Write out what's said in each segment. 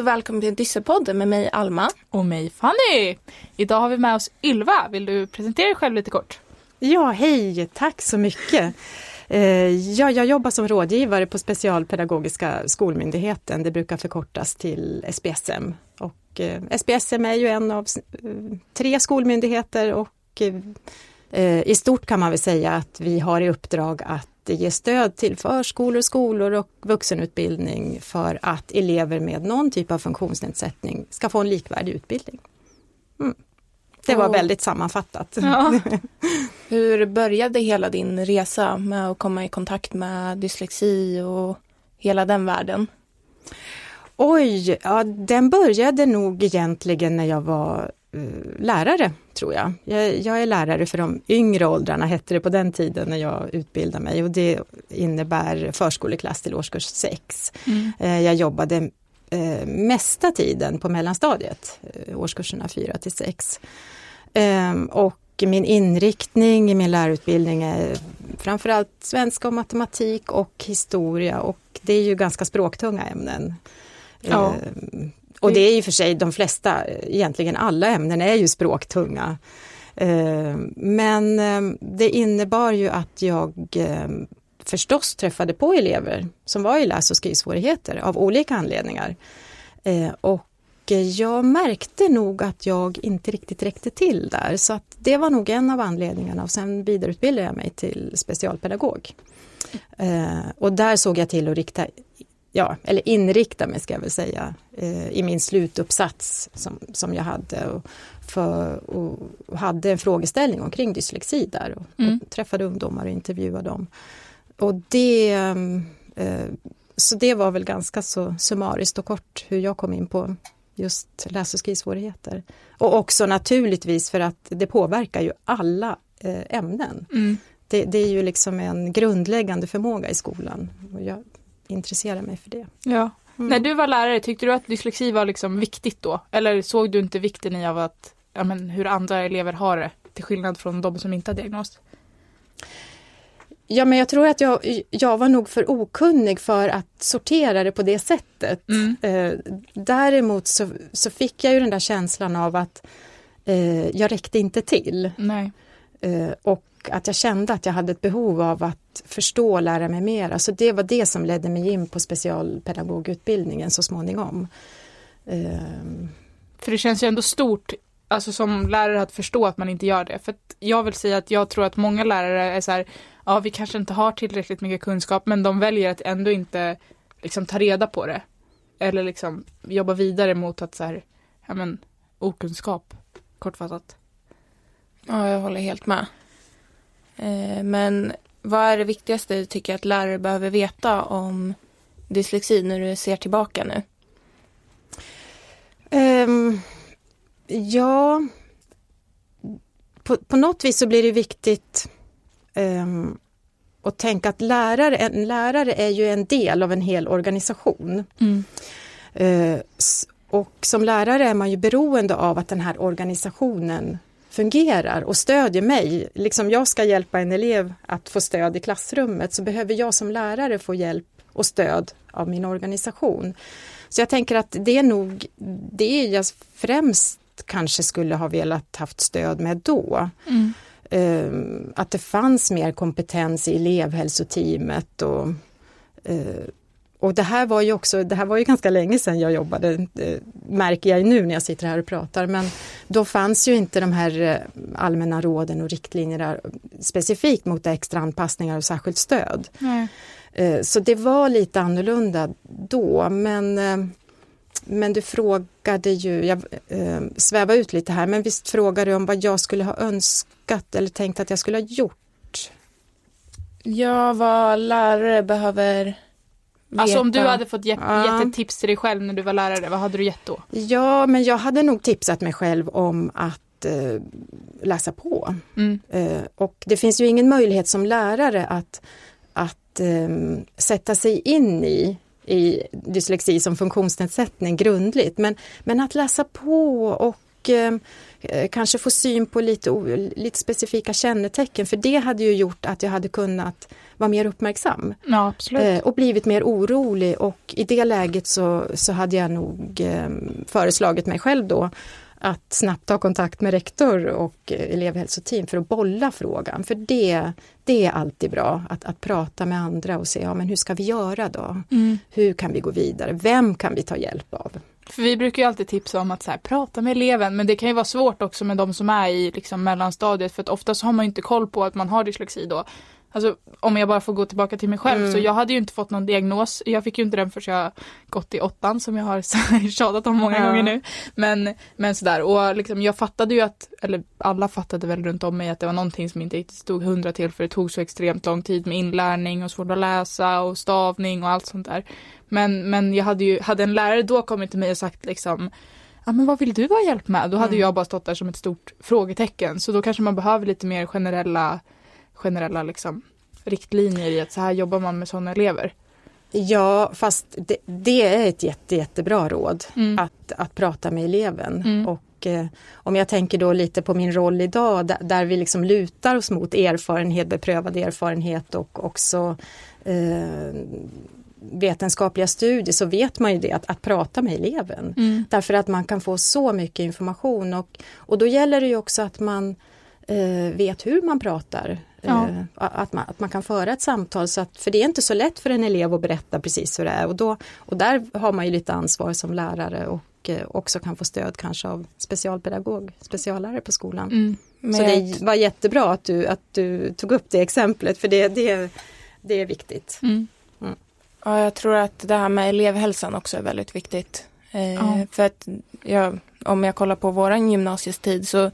och välkommen till Dyssepodden med mig Alma. Och mig Fanny. Idag har vi med oss Ylva. Vill du presentera dig själv lite kort? Ja, hej, tack så mycket. Eh, ja, jag jobbar som rådgivare på Specialpedagogiska skolmyndigheten. Det brukar förkortas till SPSM. Och eh, SPSM är ju en av eh, tre skolmyndigheter och i stort kan man väl säga att vi har i uppdrag att ge stöd till förskolor, skolor och vuxenutbildning för att elever med någon typ av funktionsnedsättning ska få en likvärdig utbildning. Mm. Det var väldigt sammanfattat. Ja. Hur började hela din resa med att komma i kontakt med dyslexi och hela den världen? Oj, ja, den började nog egentligen när jag var lärare, tror jag. jag. jag. är lärare för de yngre åldrarna, hette det på den tiden när jag utbildade mig och det innebär förskoleklass till årskurs 6. Mm. Uh, jag jobbade uh, mesta tiden på mellanstadiet, årskurserna 4 till 6. Um, och min inriktning i min lärarutbildning är framförallt svenska och matematik och historia och det är ju ganska språktunga ämnen. Ja. Och det är ju för sig de flesta, egentligen alla ämnen är ju språktunga. Um, men det innebar ju att jag förstås träffade på elever som var i läs och skrivsvårigheter av olika anledningar. Och jag märkte nog att jag inte riktigt räckte till där så att det var nog en av anledningarna och sen vidareutbildade jag mig till specialpedagog. Eh, och där såg jag till att rikta, ja, eller inrikta mig ska jag väl säga, eh, i min slutuppsats som, som jag hade. Och, för, och hade en frågeställning omkring dyslexi där och, mm. och träffade ungdomar och intervjuade dem. Och det, eh, så det var väl ganska så summariskt och kort hur jag kom in på just läs och skrivsvårigheter. Och också naturligtvis för att det påverkar ju alla eh, ämnen. Mm. Det, det, är ju liksom en grundläggande förmåga i skolan och jag intresserar mig för det. Ja. Mm. När du var lärare, tyckte du att dyslexi var liksom viktigt då? Eller såg du inte vikten i av att, ja, men, hur andra elever har det till skillnad från de som inte har diagnos? Ja, men jag tror att jag, jag var nog för okunnig för att sortera det på det sättet. Mm. Eh, däremot så, så, fick jag ju den där känslan av att eh, jag räckte inte till. Eh, och att jag kände att jag hade ett behov av att förstå och lära mig mera. Så det var det som ledde mig in på specialpedagogutbildningen så småningom. Eh. För det känns ju ändå stort alltså som lärare att förstå att man inte gör det. För jag vill säga att jag tror att många lärare är så här, ja vi kanske inte har tillräckligt mycket kunskap men de väljer att ändå inte liksom ta reda på det. Eller liksom jobba vidare mot att så här, ja men okunskap, kortfattat. Ja, jag håller helt med. Eh, men vad är det viktigaste du tycker att lärare behöver veta om dyslexi när du ser tillbaka nu? Um, ja, på, på något vis så blir det viktigt um, och tänka att lärare, en lärare är ju en del av en hel organisation. Mm. Uh, och som lärare är man ju beroende av att den här organisationen fungerar och stödjer mig. Liksom jag ska hjälpa en elev att få stöd i klassrummet så behöver jag som lärare få hjälp och stöd av min organisation. Så jag tänker att det är nog det jag främst kanske skulle ha velat haft stöd med då. Mm. Ehm, att det fanns mer kompetens i elevhälsoteamet och eh, och det här var ju också, det här var ju ganska länge sedan jag jobbade, eh, märker jag nu när jag sitter här och pratar, men då fanns ju inte de här eh, allmänna råden och riktlinjerna specifikt mot extra anpassningar och särskilt stöd. Nej. Så det var lite annorlunda då, men men du frågade ju, jag eh, svävar ut lite här, men visst frågade du om vad jag skulle ha önskat eller tänkt att jag skulle ha gjort? Ja, vad lärare behöver veta. Alltså om du hade fått ge, gett ett tips till dig själv när du var lärare, vad hade du gett då? Ja, men jag hade nog tipsat mig själv om att eh, läsa på. Mm. Eh, och det finns ju ingen möjlighet som lärare att, att eh, sätta sig in i i dyslexi som funktionsnedsättning grundligt. Men, men att läsa på och och eh, kanske få syn på lite, lite specifika kännetecken för det hade ju gjort att jag hade kunnat vara mer uppmärksam. Ja. Eh, och blivit mer orolig och i det läget så, så hade jag nog eh, föreslagit mig själv då att snabbt ta kontakt med rektor och elevhälsoteam för att bolla frågan. För det, det är alltid bra att, att prata med andra och se, ja men hur ska vi göra då? Mm. Hur kan vi gå vidare? Vem kan vi ta hjälp av? För vi brukar ju alltid tipsa om att så här, prata med eleven men det kan ju vara svårt också med de som är i liksom, mellanstadiet för att oftast har man inte koll på att man har dyslexi då. Alltså om jag bara får gå tillbaka till mig själv mm. så jag hade ju inte fått någon diagnos. Jag fick ju inte den förrän jag gått i åttan som jag har tjatat om många ja. gånger nu. Men, men sådär och liksom jag fattade ju att, eller alla fattade väl runt om mig att det var någonting som inte riktigt stod hundra till för det tog så extremt lång tid med inlärning och svårt att läsa och stavning och allt sånt där. Men, men jag hade ju, hade en lärare då kommit till mig och sagt liksom ja men vad vill du ha hjälp med? Då hade mm. jag bara stått där som ett stort frågetecken. Så då kanske man behöver lite mer generella generella liksom, riktlinjer i att så här jobbar man med sådana elever. Ja, fast det, det är ett jätte, jättebra råd mm. att, att prata med eleven. Mm. Och eh, om jag tänker då lite på min roll idag där, där, vi liksom lutar oss mot erfarenhet, beprövad erfarenhet och också eh, vetenskapliga studier så vet man ju det att, att prata med eleven. Mm. Därför att man kan få så mycket information och, och då gäller det ju också att man eh, vet hur man pratar. Ja. Eh, att, man, att man kan föra ett samtal, så att, för det är inte så lätt för en elev att berätta precis hur det är. Och, då, och där har man ju lite ansvar som lärare och eh, också kan få stöd kanske av specialpedagog, speciallärare på skolan. Mm. Så det var jättebra att du, att du tog upp det exemplet för det, det, det är viktigt. Mm. Mm. Ja, jag tror att det här med elevhälsan också är väldigt viktigt. Eh, ja. För att ja, om jag kollar på våran gymnasietid så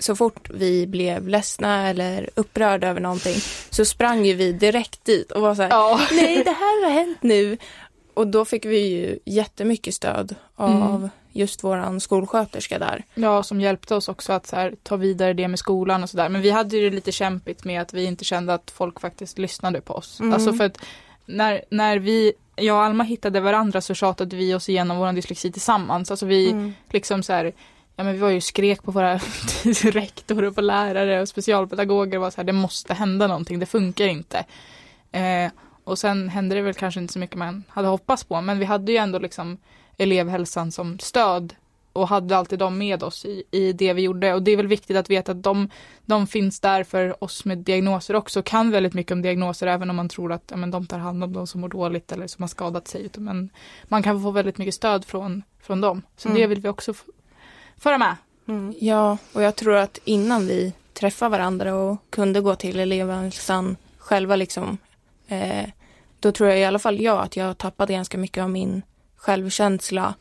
så fort vi blev ledsna eller upprörda över någonting så sprang ju vi direkt dit och var så här, ja. nej det här har hänt nu. Och då fick vi ju jättemycket stöd av mm. just våran skolsköterska där. Ja, som hjälpte oss också att här, ta vidare det med skolan och sådär. Men vi hade ju det lite kämpigt med att vi inte kände att folk faktiskt lyssnade på oss. Mm. Alltså för att när, när vi jag och Alma hittade varandra så tjatade vi oss igenom vår dyslexi tillsammans. Alltså vi mm. liksom så här, ja men vi var ju skrek på våra rektorer och på lärare och specialpedagoger var så här, det måste hända någonting, det funkar inte. Eh, och sen hände det väl kanske inte så mycket man hade hoppats på, men vi hade ju ändå liksom elevhälsan som stöd och hade alltid dem med oss i, i det vi gjorde. Och det är väl viktigt att veta att de, de finns där för oss med diagnoser också, kan väldigt mycket om diagnoser även om man tror att ja, men de tar hand om de som mår dåligt eller som har skadat sig. Men man kan få väldigt mycket stöd från, från dem. Så mm. det vill vi också föra med. Mm. Ja, och jag tror att innan vi träffade varandra och kunde gå till elevhälsan själva liksom, eh, då tror jag i alla fall jag att jag tappade ganska mycket av min självkänsla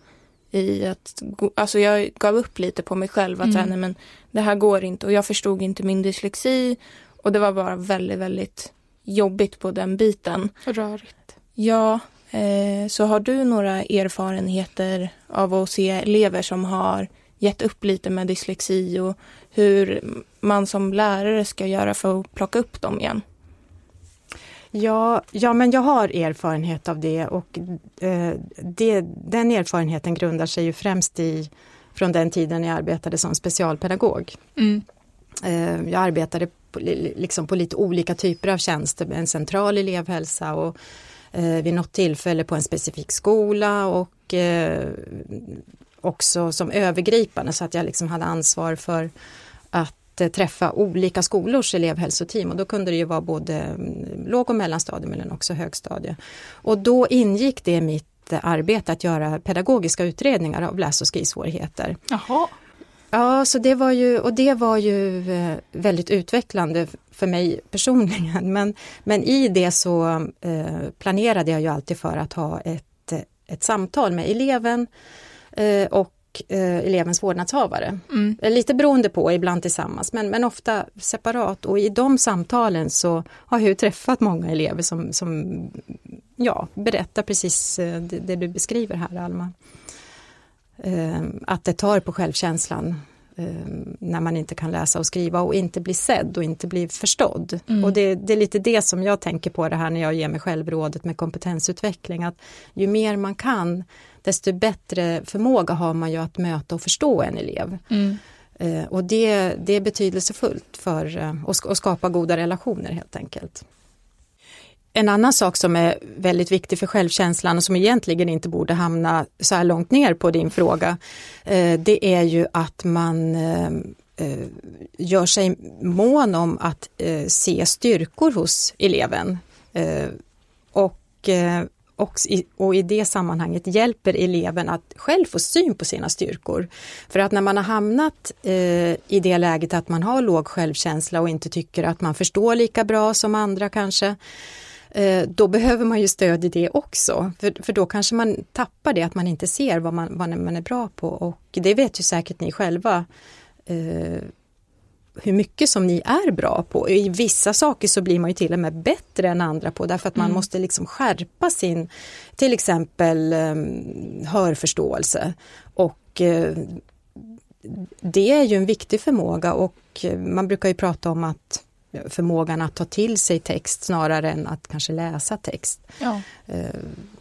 i att, alltså jag gav upp lite på mig själv att mm. säga, nej men det här går inte och jag förstod inte min dyslexi och det var bara väldigt, väldigt jobbigt på den biten. Rörigt. Ja, eh, så har du några erfarenheter av att se elever som har gett upp lite med dyslexi och hur man som lärare ska göra för att plocka upp dem igen? Ja, ja men jag har erfarenhet av det och eh, det, den erfarenheten grundar sig ju främst i från den tiden jag arbetade som specialpedagog. Mm. Eh, jag arbetade på, liksom på lite olika typer av tjänster, en central elevhälsa och eh, vid något tillfälle på en specifik skola och eh, också som övergripande så att jag liksom hade ansvar för att eh, träffa olika skolors elevhälsoteam och då kunde det ju vara både mm, låg och mellanstadium men också högstadie. Och då ingick det i mitt eh, arbete att göra pedagogiska utredningar av läs och skrivsvårigheter. Jaha. Ja, så det var ju, och det var ju eh, väldigt utvecklande för mig personligen. Men, men i det så planerade jag ju alltid för att ha ett, ett samtal med eleven och eh, elevens vårdnadshavare. Mm. Eh, lite beroende på, ibland tillsammans, men, men ofta separat. Och i de samtalen så har jag träffat många elever som, som ja, berättar precis det, det du beskriver här, Alma. Att det tar på självkänslan när man inte kan läsa och skriva och inte bli sedd och inte bli förstådd. Mm. Och det, det, är lite det som jag tänker på det här när jag ger mig själv rådet med kompetensutveckling. Att ju mer man kan, desto bättre förmåga har man ju att möta och förstå en elev. Mm. Uh, och det, det är betydelsefullt för att skapa goda relationer helt enkelt. En annan sak som är väldigt viktig för självkänslan och som egentligen inte borde hamna så här långt ner på din fråga, eh, det är ju att man eh, eh, gör sig mån om att se styrkor hos eleven. Och, och, och i det sammanhanget hjälper eleven att själv få syn på sina styrkor. För att när man har hamnat eh, i det läget att man har låg självkänsla och inte tycker att man förstår lika bra som andra kanske, Eh, då behöver man ju stöd i det också. För, för då kanske man tappar det att man inte ser vad man, vad man är bra på och det vet ju säkert ni själva eh, hur mycket som ni är bra på. I vissa saker så blir man ju till och med bättre än andra på därför att man mm. måste liksom skärpa sin till exempel eh, hörförståelse och eh, det är ju en viktig förmåga och eh, man brukar ju prata om att förmågan att ta till sig text snarare än att kanske läsa text. Ja. Eh,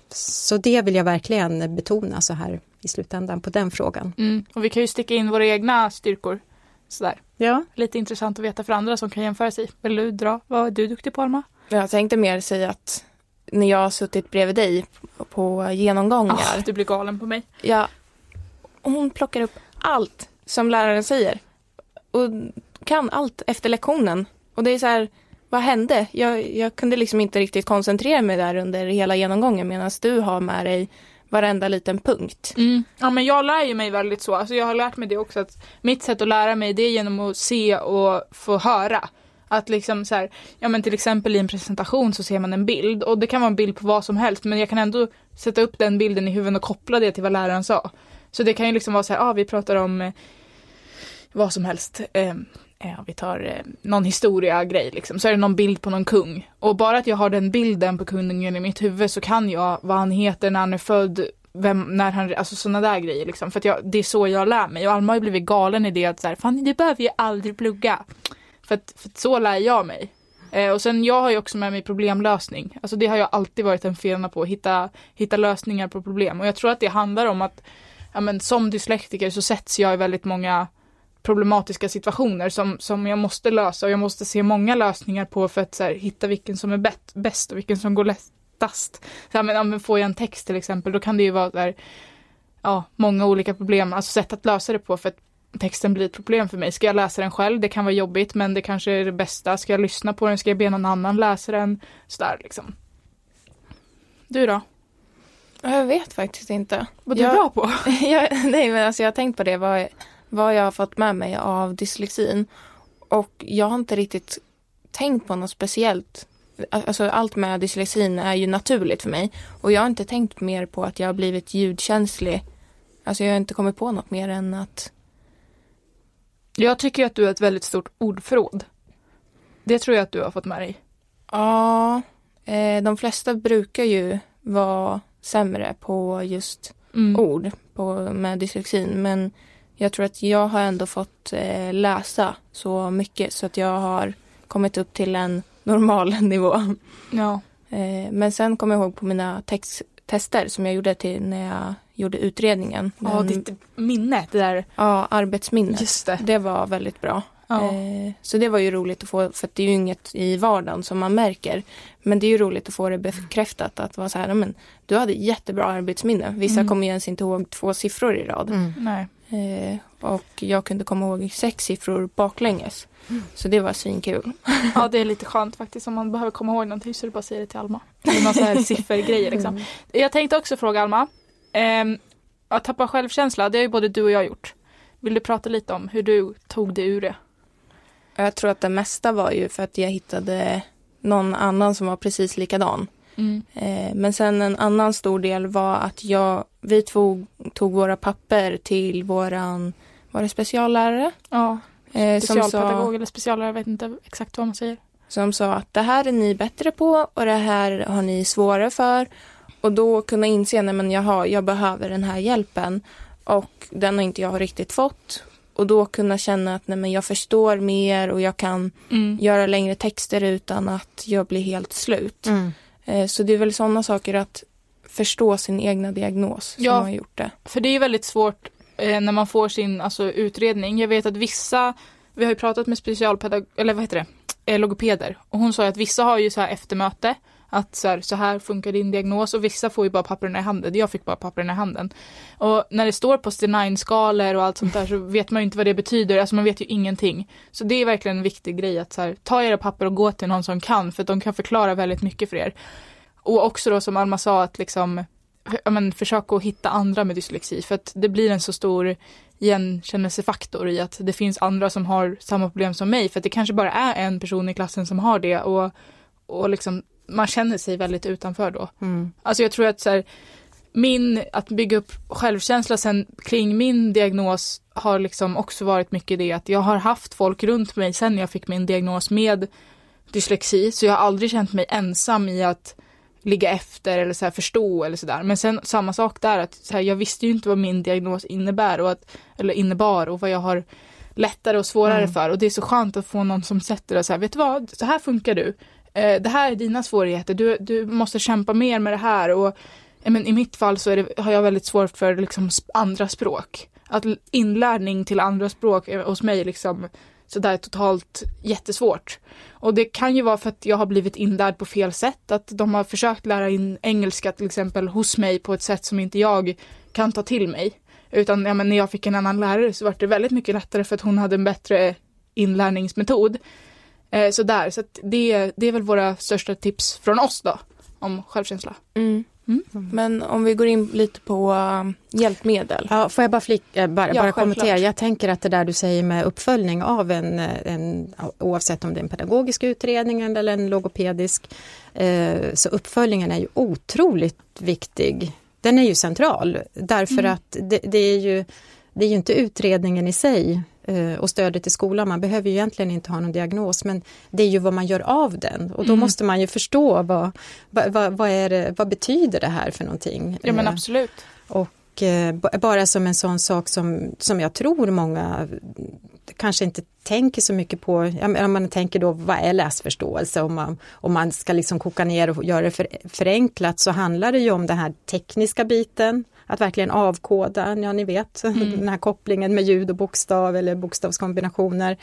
så det vill jag verkligen betona så här i slutändan på den frågan. Mm. Och vi kan ju sticka in våra egna styrkor. Sådär. Ja. Lite intressant att veta för andra som kan jämföra sig. Vill du dra? Vad är du duktig på Alma? Jag tänkte mer säga att när jag har suttit bredvid dig på genomgångar. Oh, du blir galen på mig. Ja, hon plockar upp allt som läraren säger. Och kan allt efter lektionen. Och det är så här, vad hände? Jag, jag kunde liksom inte riktigt koncentrera mig där under hela genomgången medan du har med dig varenda liten punkt. Mm. Ja men jag lär ju mig väldigt så, alltså jag har lärt mig det också att mitt sätt att lära mig det är genom att se och få höra. Att liksom så här, ja men till exempel i en presentation så ser man en bild och det kan vara en bild på vad som helst men jag kan ändå sätta upp den bilden i huvudet och koppla det till vad läraren sa. Så det kan ju liksom vara så här, ja ah, vi pratar om eh, vad som helst. Eh, Eh, vi tar eh, någon historia-grej liksom, så är det någon bild på någon kung. Och bara att jag har den bilden på kungen i mitt huvud så kan jag vad han heter, när han är född, vem, när han, alltså sådana där grejer liksom. För att jag, det är så jag lär mig. Och Alma har ju blivit galen i det att så här, fan du behöver ju aldrig plugga. För att, för att så lär jag mig. Eh, och sen jag har ju också med mig problemlösning. Alltså det har jag alltid varit en fena på, hitta, hitta lösningar på problem. Och jag tror att det handlar om att ja, men som dyslektiker så sätts jag i väldigt många problematiska situationer som, som jag måste lösa och jag måste se många lösningar på för att så här, hitta vilken som är bäst och vilken som går lättast. Så här, men, men får jag en text till exempel då kan det ju vara där, ja, många olika problem, alltså sätt att lösa det på för att texten blir ett problem för mig. Ska jag läsa den själv? Det kan vara jobbigt men det kanske är det bästa. Ska jag lyssna på den? Ska jag be någon annan läsa den? Sådär liksom. Du då? Jag vet faktiskt inte. Vad du är bra på? jag, nej men alltså jag har tänkt på det. Vad, vad jag har fått med mig av dyslexin. Och jag har inte riktigt tänkt på något speciellt. Alltså allt med dyslexin är ju naturligt för mig. Och jag har inte tänkt mer på att jag har blivit ljudkänslig. Alltså jag har inte kommit på något mer än att jag tycker att du har ett väldigt stort ordförråd. Det tror jag att du har fått med dig. Ja, eh, de flesta brukar ju vara sämre på just mm. ord på, med dyslexin. Men jag tror att jag har ändå fått eh, läsa så mycket så att jag har kommit upp till en normal nivå. Ja. Eh, men sen kommer jag ihåg på mina text, tester som jag gjorde till när jag gjorde utredningen. Ja, ditt minne, det där. Ja, arbetsminnet. Just det. det var väldigt bra. Ja. Eh, så det var ju roligt att få, för det är ju inget i vardagen som man märker. Men det är ju roligt att få det bekräftat att vara så här, men du hade jättebra arbetsminne. Vissa mm. kommer ju ens inte ihåg två siffror i rad. Mm. Nej. Eh, och jag kunde komma ihåg sex siffror baklänges. Mm. Så det var svinkul. Ja det är lite skönt faktiskt om man behöver komma ihåg någonting så är det bara att säga det till Alma. Eller någon sån här siffergrejer liksom. Mm. Jag tänkte också fråga Alma. Eh, att tappa självkänsla, det har ju både du och jag gjort. Vill du prata lite om hur du tog det ur det? Jag tror att det mesta var ju för att jag hittade någon annan som var precis likadan. Mm. Eh, men sen en annan stor del var att jag, vi tog, tog våra papper till våran, var det speciallärare? Ja, eh, specialpedagog eller speciallärare, jag vet inte exakt vad man säger. Som sa att det här är ni bättre på och det här har ni svårare för. Och då kunna inse, nej men jaha, jag behöver den här hjälpen. Och den har inte jag riktigt fått. och då kunna känna att nej, men jag förstår mer och jag kan Mm. göra längre texter utan att jag blir helt slut. Mm. Eh, så det är väl sådana saker att förstå sin egna diagnos som Ja. har gjort det. För det är ju väldigt svårt eh, när man får sin alltså, utredning. Jag vet att vissa, vi har ju pratat med specialpedagog, eller vad heter det, eh, logopeder. Och hon sa att vissa har ju så här eftermöte. Att så här, så här funkar din diagnos och vissa får ju bara papperna i handen. Jag fick bara papperna i handen. Och när det står på Stenine-skalor och allt sånt där så vet man ju inte vad det betyder. Alltså man vet ju ingenting. Så det är verkligen en viktig grej att så här, ta era papper och gå till någon som kan. För att de kan förklara väldigt mycket för er. Och också då som Alma sa att liksom ja, men, försök att hitta andra med dyslexi för att det blir en så stor igenkännelsefaktor i att det finns andra som har samma problem som mig för att det kanske bara är en person i klassen som har det och, och liksom man känner sig väldigt utanför då. Mm. Alltså jag tror att så här, min, att bygga upp självkänsla sen kring min diagnos har liksom också varit mycket det att jag har haft folk runt mig sen jag fick min diagnos med dyslexi så jag har aldrig känt mig ensam i att ligga efter eller så här förstå eller sådär. Men sen samma sak där att så här, jag visste ju inte vad min diagnos innebär och att, eller innebar och vad jag har lättare och svårare Mm. för och det är så skönt att få någon som sätter det så här, vet du vad, så här funkar du. Eh, det här är dina svårigheter, du, du måste kämpa mer med det här och eh, men i mitt fall så är det, har jag väldigt svårt för liksom andra språk. Att inlärning till andra språk är hos mig liksom sådär totalt jättesvårt. Och det kan ju vara för att jag har blivit inlärd på fel sätt, att de har försökt lära in engelska till exempel hos mig på ett sätt som inte jag kan ta till mig. Utan ja, men när jag fick en annan lärare så var det väldigt mycket lättare för att hon hade en bättre inlärningsmetod. Eh, så där, så att det, det är väl våra största tips från oss då, om självkänsla. Mm. Mm. Men om vi går in lite på um, hjälpmedel. Ja, får jag bara, flik, bara, Ja, bara kommentera? Jag tänker att det där du säger med uppföljning av en, eh, en oavsett om det är en pedagogisk utredning eller en logopedisk, eh, så uppföljningen är ju otroligt viktig. Den är ju central därför Mm. att det, det, är ju, det är ju inte utredningen i sig och stödet i skolan, man behöver ju egentligen inte ha någon diagnos men det är ju vad man gör av den och då Mm. måste man ju förstå vad, vad, vad, är det, vad betyder det här för någonting. Ja men Eh, absolut. och eh, bara som en sån sak som, som jag tror många kanske inte tänker så mycket på, om man tänker då vad är läsförståelse om man, om man ska liksom koka ner och göra det för, förenklat så handlar det ju om den här tekniska biten, att verkligen avkoda, ja ni vet, Mm. den här kopplingen med ljud och bokstav eller bokstavskombinationer.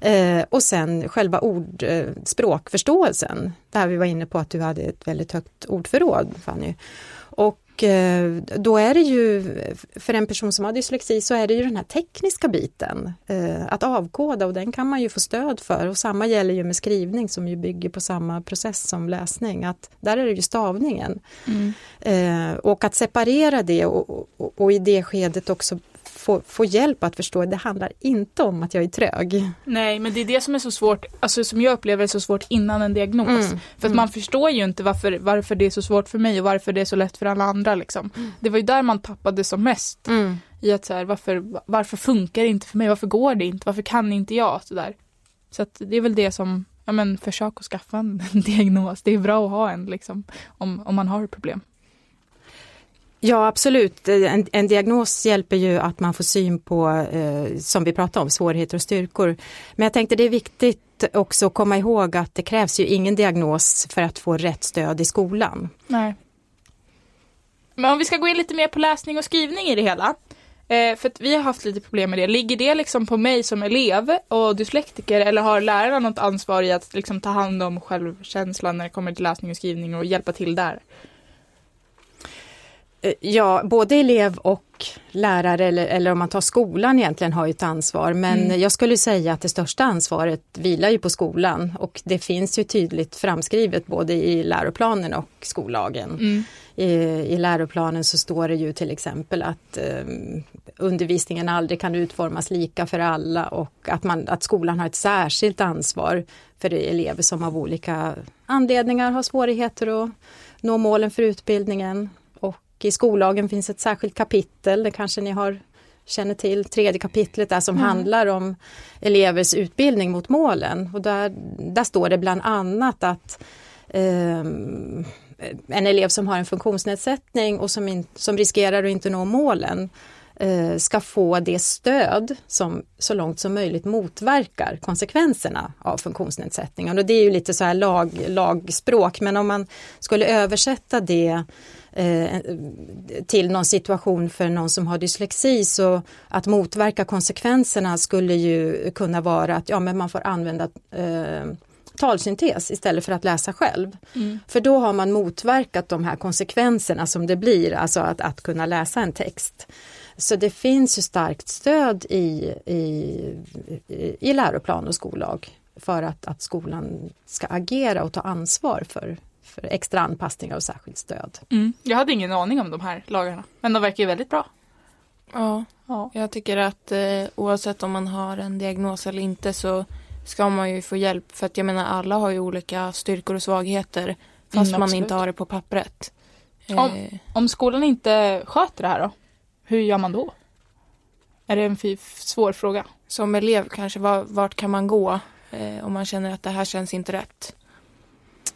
Eh, och sen själva ord, eh, språkförståelsen, där vi var inne på att du hade ett väldigt högt ordförråd Fanny. Och eh, då är det ju, för en person som har dyslexi så är det ju den här tekniska biten, eh, att avkoda och den kan man ju få stöd för och samma gäller ju med skrivning som ju bygger på samma process som läsning, att där är det ju stavningen. Mm. Eh, och att separera det och, och, och i det skedet också få, få hjälp att förstå, det handlar inte om att jag är trög. Nej men det är det som är så svårt, alltså som jag upplever är så svårt innan en diagnos. Mm. För att Mm. man förstår ju inte varför, varför det är så svårt för mig och varför det är så lätt för alla andra liksom. Det var ju där man tappade som mest. I att så här, varför, varför funkar det inte för mig? Varför går det inte? Varför kan inte jag? Så, där. så att det är väl det som, ja men försök att skaffa en diagnos. Det är bra att ha en liksom, om, om man har problem. Ja absolut, en, en diagnos hjälper ju att man får syn på, eh, som vi pratade om, svårigheter och styrkor. Men jag tänkte det är viktigt också att komma ihåg att det krävs ju ingen diagnos för att få rätt stöd i skolan. Nej. Men om vi ska gå in lite mer på läsning och skrivning i det hela. Eh, för att vi har haft lite problem med det. Ligger det liksom på mig som elev och dyslektiker eller har lärarna något ansvar i att liksom ta hand om självkänslan när det kommer till läsning och skrivning och hjälpa till där? Eh, Ja, både elev och lärare eller, eller om man tar skolan egentligen har ju ett ansvar men Mm. jag skulle säga att det största ansvaret vilar ju på skolan och det finns ju tydligt framskrivet både i läroplanen och skollagen. Mm. I, I läroplanen så står det ju till exempel att eh, undervisningen aldrig kan utformas lika för alla och att, man, att skolan har ett särskilt ansvar för elever som av olika anledningar har svårigheter att nå målen för utbildningen. Och i skollagen finns ett särskilt kapitel, det kanske ni har känner till, tredje kapitlet där som Mm. handlar om elevers utbildning mot målen. Och där, där står det bland annat att ehm, en elev som har en funktionsnedsättning och som, in, som riskerar att inte nå målen eh, ska få det stöd som så långt som möjligt motverkar konsekvenserna av funktionsnedsättningen. Och det är ju lite så här lag, lagspråk, men om man skulle översätta det eh, till någon situation för någon som har dyslexi så att motverka konsekvenserna skulle ju kunna vara att ja, men man får använda eh, talsyntes istället för att läsa själv. Mm. För då har man motverkat de här konsekvenserna som det blir, alltså att, att kunna läsa en text. Så det finns ju starkt stöd i, i, i läroplan och skollag för att, att skolan ska agera och ta ansvar för, för extra anpassningar och särskilt stöd. Mm. Jag hade ingen aning om de här lagarna, men de verkar ju väldigt bra. Ja, ja. jag tycker att eh, oavsett om man har en diagnos eller inte så ska man ju få hjälp för att jag menar alla har ju olika styrkor och svagheter fast mm, man inte har det på pappret. Om, eh. om skolan inte sköter det här då? Hur gör man då? Är det en svår fråga? Som elev kanske, vart kan man gå eh, om man känner att det här känns inte rätt?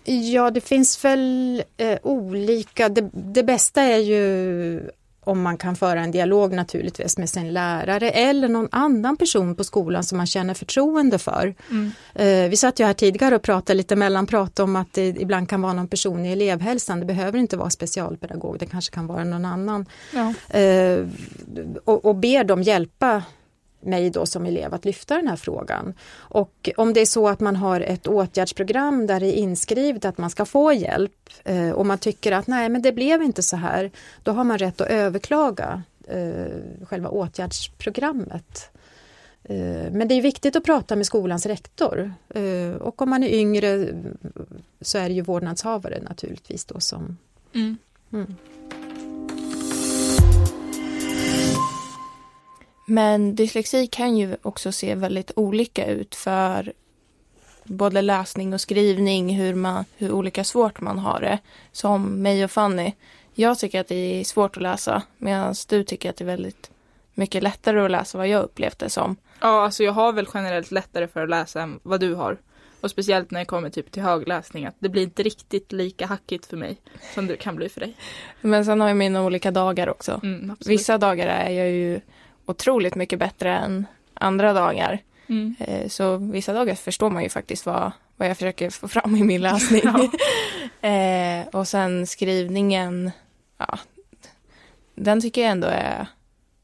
Ja, det finns väl eh, olika. Det, det, bästa är ju om man kan föra en dialog naturligtvis med sin lärare eller någon annan person på skolan som man känner förtroende för. Mm. Eh, vi satt ju här tidigare och pratade lite mellanprat om att det ibland kan vara någon person i elevhälsan. Det behöver inte vara specialpedagog, det kanske kan vara någon annan. Ja. Eh, och, och ber dem hjälpa mig då som elev att lyfta den här frågan. Och om det är så att man har ett åtgärdsprogram där det är inskrivet att man ska få hjälp eh, och man tycker att nej men det blev inte så här, då har man rätt att överklaga eh, själva åtgärdsprogrammet. Eh, men det är viktigt att prata med skolans rektor och om man är yngre så är det ju vårdnadshavare naturligtvis då som mm. Mm. Men dyslexi kan ju också se väldigt olika ut för både läsning och skrivning, hur, man, hur olika svårt man har det. Som mig och Fanny. Jag tycker att det är svårt att läsa medan du tycker att det är väldigt mycket lättare att läsa vad jag upplevt det som. Ja, alltså jag har väl generellt lättare för att läsa än vad du har. Och speciellt när det kommer typ till högläsning, att det blir inte riktigt lika hackigt för mig som det kan bli för dig. Men sen har jag mina olika dagar också. Mm, Vissa dagar är jag ju otroligt mycket bättre än andra dagar. Mm. Eh, så vissa dagar förstår man ju faktiskt vad, vad jag försöker få fram i min läsning. Ja. eh, och sen skrivningen, ja, den tycker jag ändå är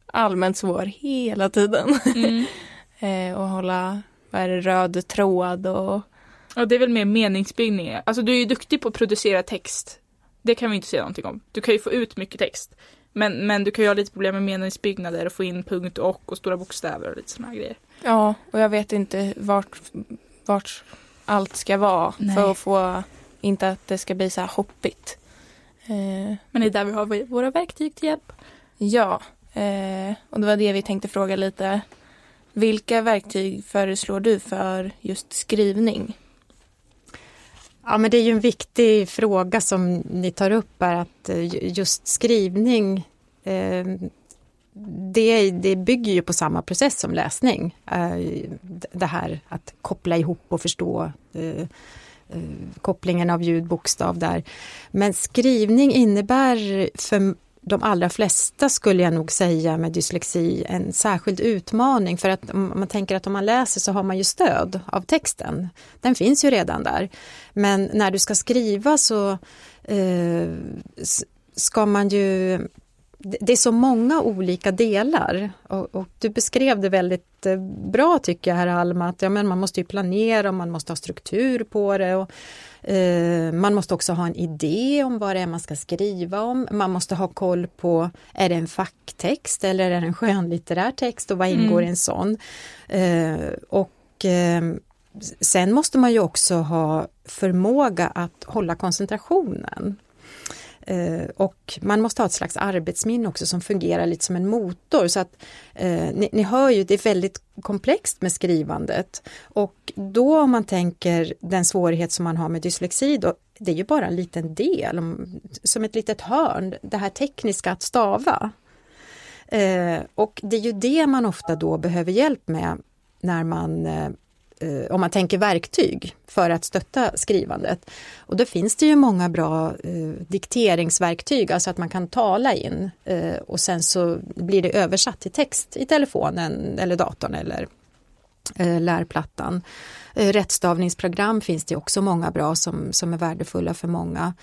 allmänt svår hela tiden. Mm. eh, och hålla, vad är det, röd tråd och... Ja, det är väl mer meningsbyggning. Alltså du är ju duktig på att producera text. Det kan vi inte säga någonting om. Du kan ju få ut mycket text. Men, men du kan ju ha lite problem med meningsbyggnader och få in punkt och och stora bokstäver och lite sådana grejer. Ja, och jag vet inte vart, vart allt ska vara Nej. för att få, inte att det ska bli så här hoppigt. Eh, men det är där vi har våra verktyg till hjälp. Ja, eh, och det var det vi tänkte fråga lite. Vilka verktyg föreslår du för just skrivning? Ja, men det är ju en viktig fråga som ni tar upp är att eh, just skrivning eh, det, det bygger ju på samma process som läsning. Eh, det här att koppla ihop och förstå eh, eh kopplingen av ljud, bokstav där. Men skrivning innebär för de allra flesta skulle jag nog säga med dyslexi en särskild utmaning för att om man tänker att om man läser så har man ju stöd av texten. Den finns ju redan där. Men när du ska skriva så eh, ska man ju det är så många olika delar och, och, du beskrev det väldigt eh, bra tycker jag här Alma, att ja, men man måste ju planera och man måste ha struktur på det. Och, man måste också ha en idé om vad det är man ska skriva om. Man måste ha koll på, är det en facktext eller är det en skönlitterär text och vad ingår mm. i en sån? Eh, och eh, sen måste man ju också ha förmåga att hålla koncentrationen. Eh, och man måste ha ett slags arbetsminne också som fungerar lite som en motor. Så att eh, ni, ni, hör ju, det är väldigt komplext med skrivandet. Och då om man tänker den svårighet som man har med dyslexi, då, det är ju bara en liten del, som ett litet hörn, det här tekniska att stava. Eh, och det är ju det man ofta då behöver hjälp med när man eh, Eh, om man tänker verktyg för att stötta skrivandet. Och då finns det ju många bra eh, dikteringsverktyg, alltså att man kan tala in eh, och sen så blir det översatt till text i telefonen eller datorn eller eh, lärplattan. Eh, rättstavningsprogram finns det också många bra som, som är värdefulla för många.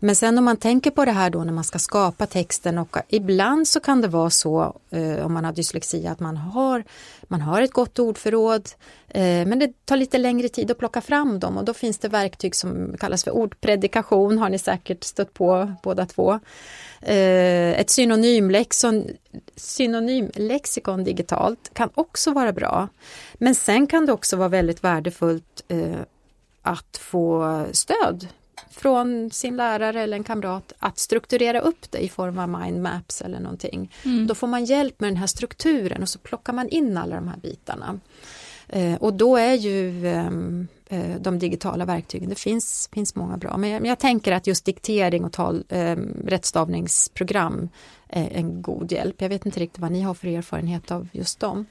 Men sen om man tänker på det här då när man ska skapa texten och ibland så kan det vara så eh, om man har dyslexi att man har, man har ett gott ordförråd eh, men det tar lite längre tid att plocka fram dem och då finns det verktyg som kallas för ordpredikation, har ni säkert stött på båda två. Eh, ett synonymlexikon, synonymlexikon digitalt kan också vara bra. Men sen kan det också vara väldigt värdefullt eh, att få stöd från sin lärare eller en kamrat att strukturera upp det i form av mindmaps eller någonting. Mm. Då får man hjälp med den här strukturen och så plockar man in alla de här bitarna. Eh, och då är ju ehm, eh, de digitala verktygen, det finns, finns många bra. Men jag, men jag tänker att just diktering och tal, eh, rättstavningsprogram är en god hjälp. Jag vet inte riktigt vad ni har för erfarenhet av just dem.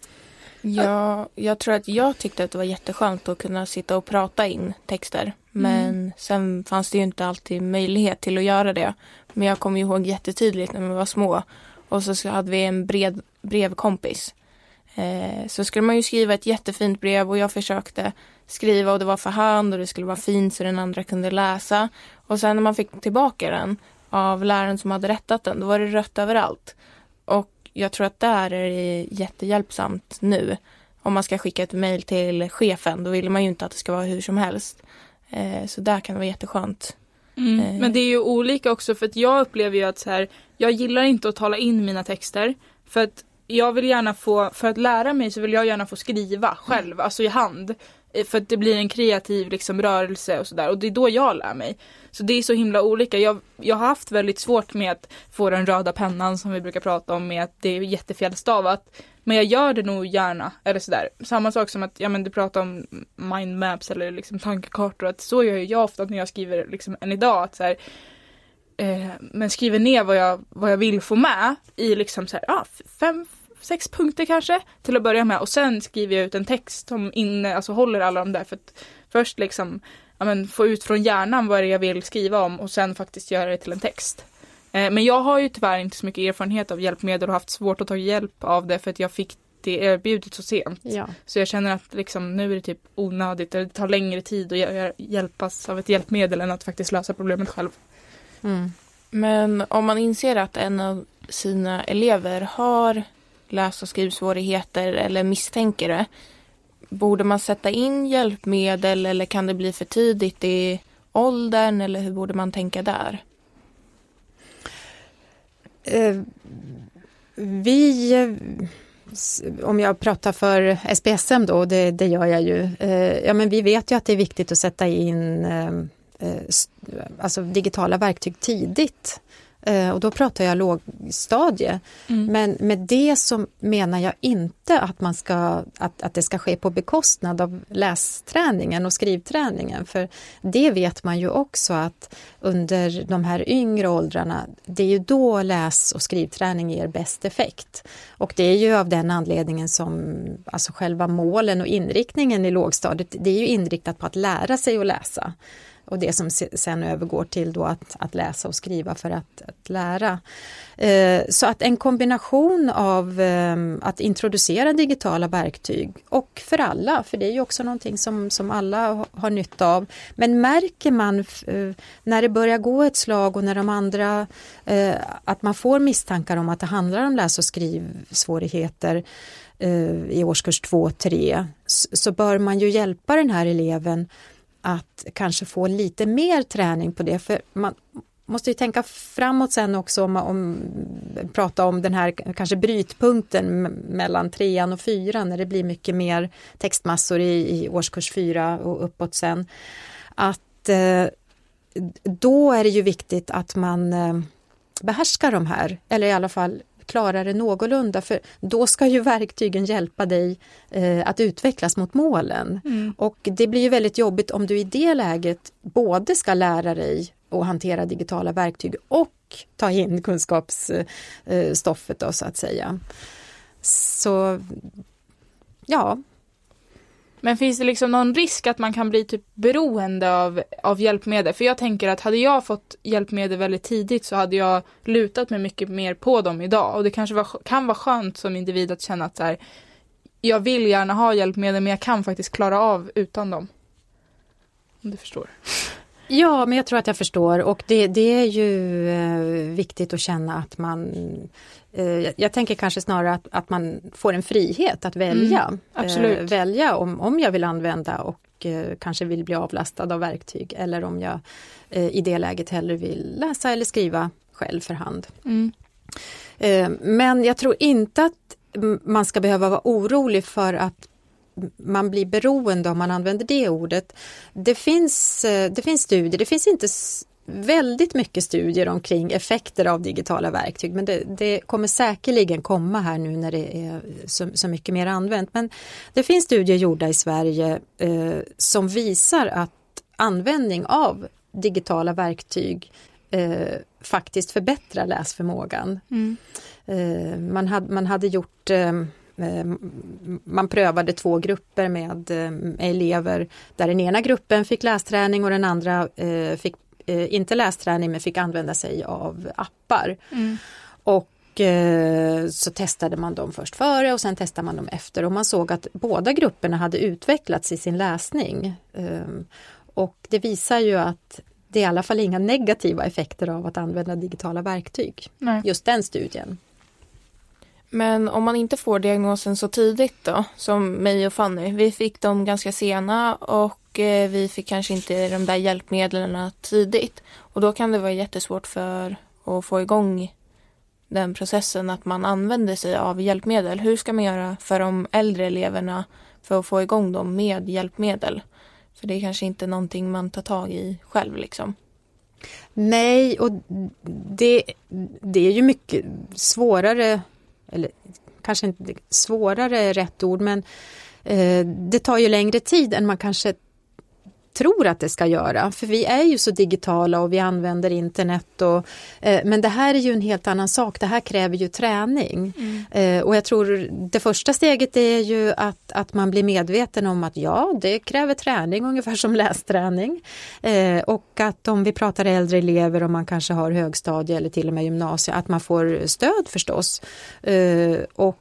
Ja, jag tror att jag tyckte att det var jätteskönt att kunna sitta och prata in texter. Men mm. sen fanns det ju inte alltid möjlighet till att göra det. Men jag kommer ihåg jättetydligt när vi var små. Och så hade vi en bred, brevkompis. Eh, så skulle man ju skriva ett jättefint brev och jag försökte skriva och det var för hand och det skulle vara fint så den andra kunde läsa. Och sen när man fick tillbaka den av läraren som hade rättat den, då var det rött överallt. Och jag tror att där är det jättehjälpsamt nu. Om man ska skicka ett mejl till chefen, då vill man ju inte att det ska vara hur som helst. Eh, så där kan det vara jätteskönt. Mm, eh. Men det är ju olika också för att jag upplever ju att så här, jag gillar inte att tala in mina texter. För att jag vill gärna få, för att lära mig så vill jag gärna få skriva själv, mm. alltså i hand. Eh, för att det blir en kreativ liksom, rörelse och sådär och det är då jag lär mig. Så det är så himla olika. Jag, jag har haft väldigt svårt med att få den röda pennan som vi brukar prata om med att det är jättefjällstavat. Men jag gör det nog gärna, eller sådär. Samma sak som att, ja men du pratar om mindmaps eller liksom tankekartor, att så gör jag ofta när jag skriver liksom än idag. Att så här, eh, men skriver ner vad jag, vad jag vill få med i liksom så här, ah, fem, sex punkter kanske till att börja med och sen skriver jag ut en text som inne, alltså håller alla de där för att först liksom ja, men, få ut från hjärnan vad det är jag vill skriva om och sen faktiskt göra det till en text. Eh, men jag har ju tyvärr inte så mycket erfarenhet av hjälpmedel och haft svårt att ta hjälp av det för att jag fick det erbjudet så sent. Ja. Så jag känner att liksom, nu är det typ onödigt, det tar längre tid att hjälpas av ett hjälpmedel än att faktiskt lösa problemet själv. Mm. Men om man inser att en av sina elever har läs och skrivsvårigheter eller misstänker det, borde man sätta in hjälpmedel eller kan det bli för tidigt i åldern eller hur borde man tänka där? Eh, vi, om jag pratar för SPSM då, det, det gör jag ju, eh, ja men vi vet ju att det är viktigt att sätta in eh, alltså digitala verktyg tidigt och då pratar jag lågstadie. Mm. Men med det så menar jag inte att, man ska, att, att det ska ske på bekostnad av lästräningen och skrivträningen. För det vet man ju också att under de här yngre åldrarna, det är ju då läs och skrivträning ger bäst effekt. Och det är ju av den anledningen som alltså själva målen och inriktningen i lågstadiet, det är ju inriktat på att lära sig att läsa och det som sen övergår till då att, att läsa och skriva för att, att lära. Eh, så att en kombination av eh, att introducera digitala verktyg och för alla, för det är ju också någonting som, som alla har nytta av. Men märker man eh, när det börjar gå ett slag och när de andra, eh, att man får misstankar om att det handlar om läs och skrivsvårigheter eh, i årskurs 2-3 så bör man ju hjälpa den här eleven att kanske få lite mer träning på det. För man måste ju tänka framåt sen också om, om prata om den här kanske brytpunkten mellan trean och fyran när det blir mycket mer textmassor i, i årskurs fyra och uppåt sen. Att eh, då är det ju viktigt att man eh, behärskar de här, eller i alla fall klarar det någorlunda för då ska ju verktygen hjälpa dig eh, att utvecklas mot målen. Mm. Och det blir ju väldigt jobbigt om du i det läget både ska lära dig att hantera digitala verktyg och ta in kunskapsstoffet då så att säga. Så ja. Men finns det liksom någon risk att man kan bli typ beroende av, av hjälpmedel? För jag tänker att hade jag fått hjälpmedel väldigt tidigt så hade jag lutat mig mycket mer på dem idag. Och det kanske var, kan vara skönt som individ att känna att så här, jag vill gärna ha hjälpmedel men jag kan faktiskt klara av utan dem. Om du förstår. Ja, men jag tror att jag förstår och det, det är ju eh, viktigt att känna att man eh, jag, tänker kanske snarare att, att man får en frihet att välja. Mm, absolut. Eh, välja om, om jag vill använda och eh, kanske vill bli avlastad av verktyg eller om jag i det läget hellre vill läsa eller skriva själv för hand. Mm. Men jag tror inte att man ska behöva vara orolig för att man blir beroende om man använder det ordet. Det finns, eh, det finns studier, det finns inte väldigt mycket studier omkring effekter av digitala verktyg men det, det kommer säkerligen komma här nu när det är så, så, mycket mer använt. Men det finns studier gjorda i Sverige eh, som visar att användning av digitala verktyg eh, faktiskt förbättrar läsförmågan. Mm. Eh, man, hade, man hade gjort eh, man prövade två grupper med elever där den ena gruppen fick lästräning och den andra fick inte lästräning men fick använda sig av appar. Mm. Och så testade man dem först före och sen testade man dem efter och man såg att båda grupperna hade utvecklats i sin läsning. Och det visar ju att det är i alla fall inga negativa effekter av att använda digitala verktyg. Nej. Just den studien. Men om man inte får diagnosen så tidigt då, som mig och Fanny. Vi fick dem ganska sena och eh, vi fick kanske inte de där hjälpmedlen tidigt. Och då kan det vara jättesvårt för att få igång den processen att man använder sig av hjälpmedel. Hur ska man göra för de äldre eleverna för att få igång dem med hjälpmedel? För det är kanske inte någonting man tar tag i själv liksom. Nej, och det, det är ju mycket svårare eller kanske inte svårare är rätt ord, men eh, det tar ju längre tid än man kanske tror att det ska göra. För vi är ju så digitala och vi använder internet. Och, eh, men det här är ju en helt annan sak. Det här kräver ju träning. Mm. Eh, och jag tror det första steget är ju att, att man blir medveten om att ja, det kräver träning ungefär som lästräning. Eh, och att om vi pratar äldre elever och man kanske har högstadie eller till och med gymnasie, att man får stöd förstås. Eh, och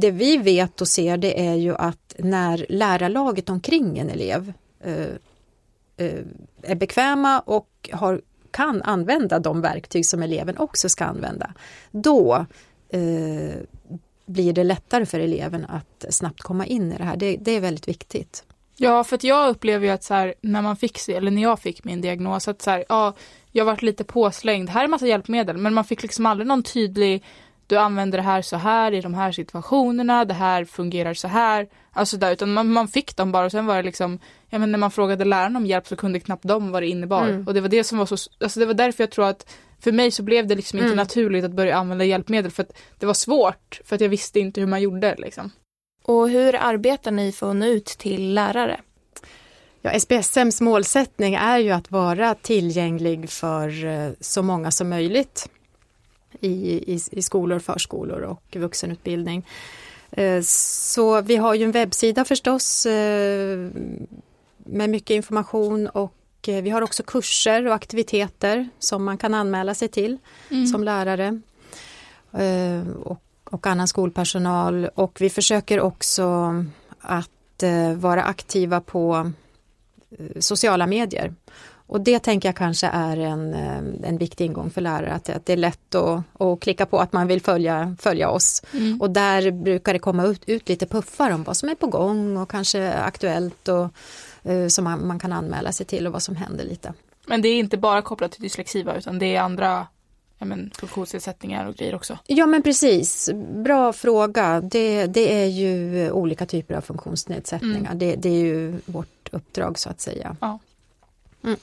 det vi vet och ser det är ju att när lärarlaget omkring en elev Eh, Eh, är bekväma och har, kan använda de verktyg som eleven också ska använda, då eh, blir det lättare för eleven att snabbt komma in i det här. Det, det är väldigt viktigt. Ja, för att jag upplever ju att så här, när man fick, eller när jag fick min diagnos, att så här, ja, jag varit lite påslängd. Här är massa hjälpmedel, men man fick liksom aldrig någon tydlig du använder det här så här i de här situationerna, det här fungerar så här. Alltså där, utan man, man fick dem bara och sen var det liksom, ja men när man frågade lärarna om hjälp så kunde knappt de vad det innebar. Mm. Och det var det som var så, alltså det var därför jag tror att för mig så blev det liksom mm. inte naturligt att börja använda hjälpmedel för att det var svårt för att jag visste inte hur man gjorde liksom. Och hur arbetar ni för att nå ut till lärare? Ja, SPSMs målsättning är ju att vara tillgänglig för eh, så många som möjligt i, i, i skolor, förskolor och vuxenutbildning. Eh, så vi har ju en webbsida förstås eh, med mycket information och eh, vi har också kurser och aktiviteter som man kan anmäla sig till mm. som lärare och, och annan skolpersonal och vi försöker också att vara aktiva på sociala medier. Och det tänker jag kanske är en, eh, en viktig ingång för lärare, att, att det är lätt att, att klicka på att man vill följa, följa oss. Mm. Och där brukar det komma ut, ut, lite puffar om vad som är på gång och kanske aktuellt och uh, som man, man, kan anmäla sig till och vad som händer lite. Men det är inte bara kopplat till dyslexi utan det är andra men, funktionsnedsättningar och grejer också? Ja men precis, bra fråga. Det, det är ju olika typer av funktionsnedsättningar. Mm. Det, det, är ju vårt uppdrag så att säga. Ja. Mm.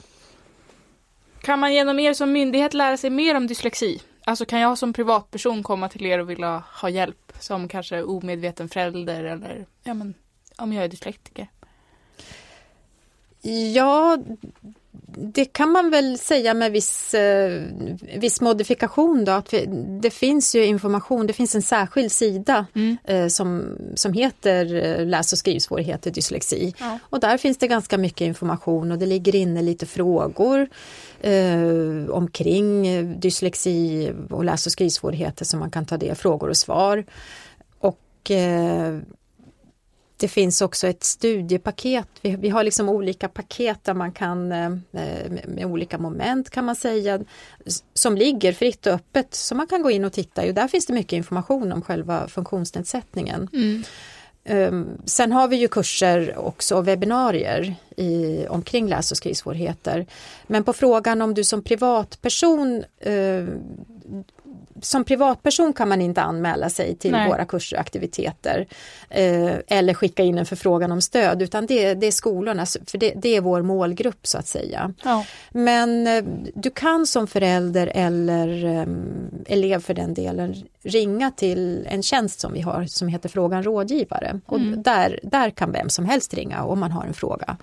Kan man genom er som myndighet lära sig mer om dyslexi? Alltså kan jag som privatperson komma till er och vilja ha hjälp som kanske omedveten förälder eller ja men om jag är dyslektiker? Ja, det kan man väl säga med viss, eh, viss modifikation då, att vi, det finns ju information, det finns en särskild sida Mm. eh, som, som heter eh, läs och skrivsvårigheter, dyslexi. Ja. Och där finns det ganska mycket information och det ligger inne lite frågor eh, omkring eh, dyslexi och läs och skrivsvårigheter som man kan ta del frågor och svar. Och eh, det finns också ett studiepaket. Vi, vi har liksom olika paket där man kan eh, med, olika moment kan man säga som ligger fritt och öppet som man kan gå in och titta i. Och där finns det mycket information om själva funktionsnedsättningen. Mm. Um, sen har vi ju kurser också och webbinarier i, omkring läs och skrivsvårigheter. Men på frågan om du som privatperson eh, som privatperson kan man inte anmäla sig till Nej. våra kurser och aktiviteter eh, eller skicka in en förfrågan om stöd utan det, det är skolorna, för det, det är vår målgrupp så att säga. Ja. Men eh, du kan som förälder eller eh, elev för den delen ringa till en tjänst som vi har som heter Frågan rådgivare. Och Mm. där, där kan vem som helst ringa om man har en fråga.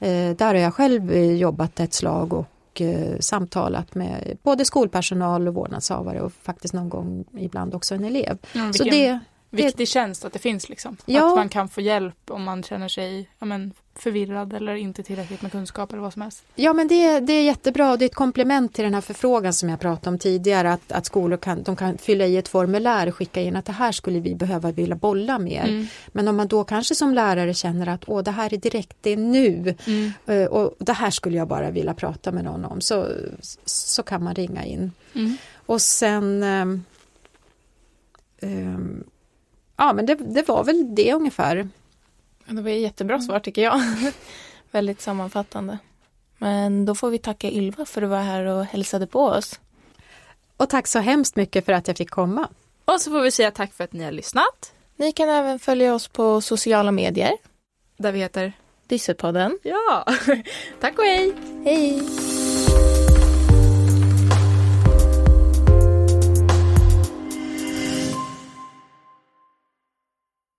Eh, där har jag själv jobbat ett slag och eh, samtalat med både skolpersonal och vårdnadshavare och faktiskt någon gång ibland också en elev. Mm, Så det, viktig tjänst att det finns liksom. Ja. Att man kan få hjälp om man känner sig ja, men, förvirrad eller inte tillräckligt med kunskap eller vad som helst. Ja men det, det är jättebra och det är ett komplement till den här förfrågan som jag pratade om tidigare att, att skolor kan, de kan fylla i ett formulär och skicka in att det här skulle vi behöva vilja bolla mer. Mm. Men om man då kanske som lärare känner att Åh, det här är direkt, det är nu Mm. eh, och det här skulle jag bara vilja prata med någon om så, så kan man ringa in. Mm. Och sen ehm, Ja men det, det var väl det ungefär. Det var ett jättebra svar tycker jag. Väldigt sammanfattande. Men då får vi tacka Ylva för att du var här och hälsade på oss. Och tack så hemskt mycket för att jag fick komma. Och så får vi säga tack för att ni har lyssnat. Ni kan även följa oss på sociala medier. Där vi heter Dysselpodden. Ja, tack och hej! Hej!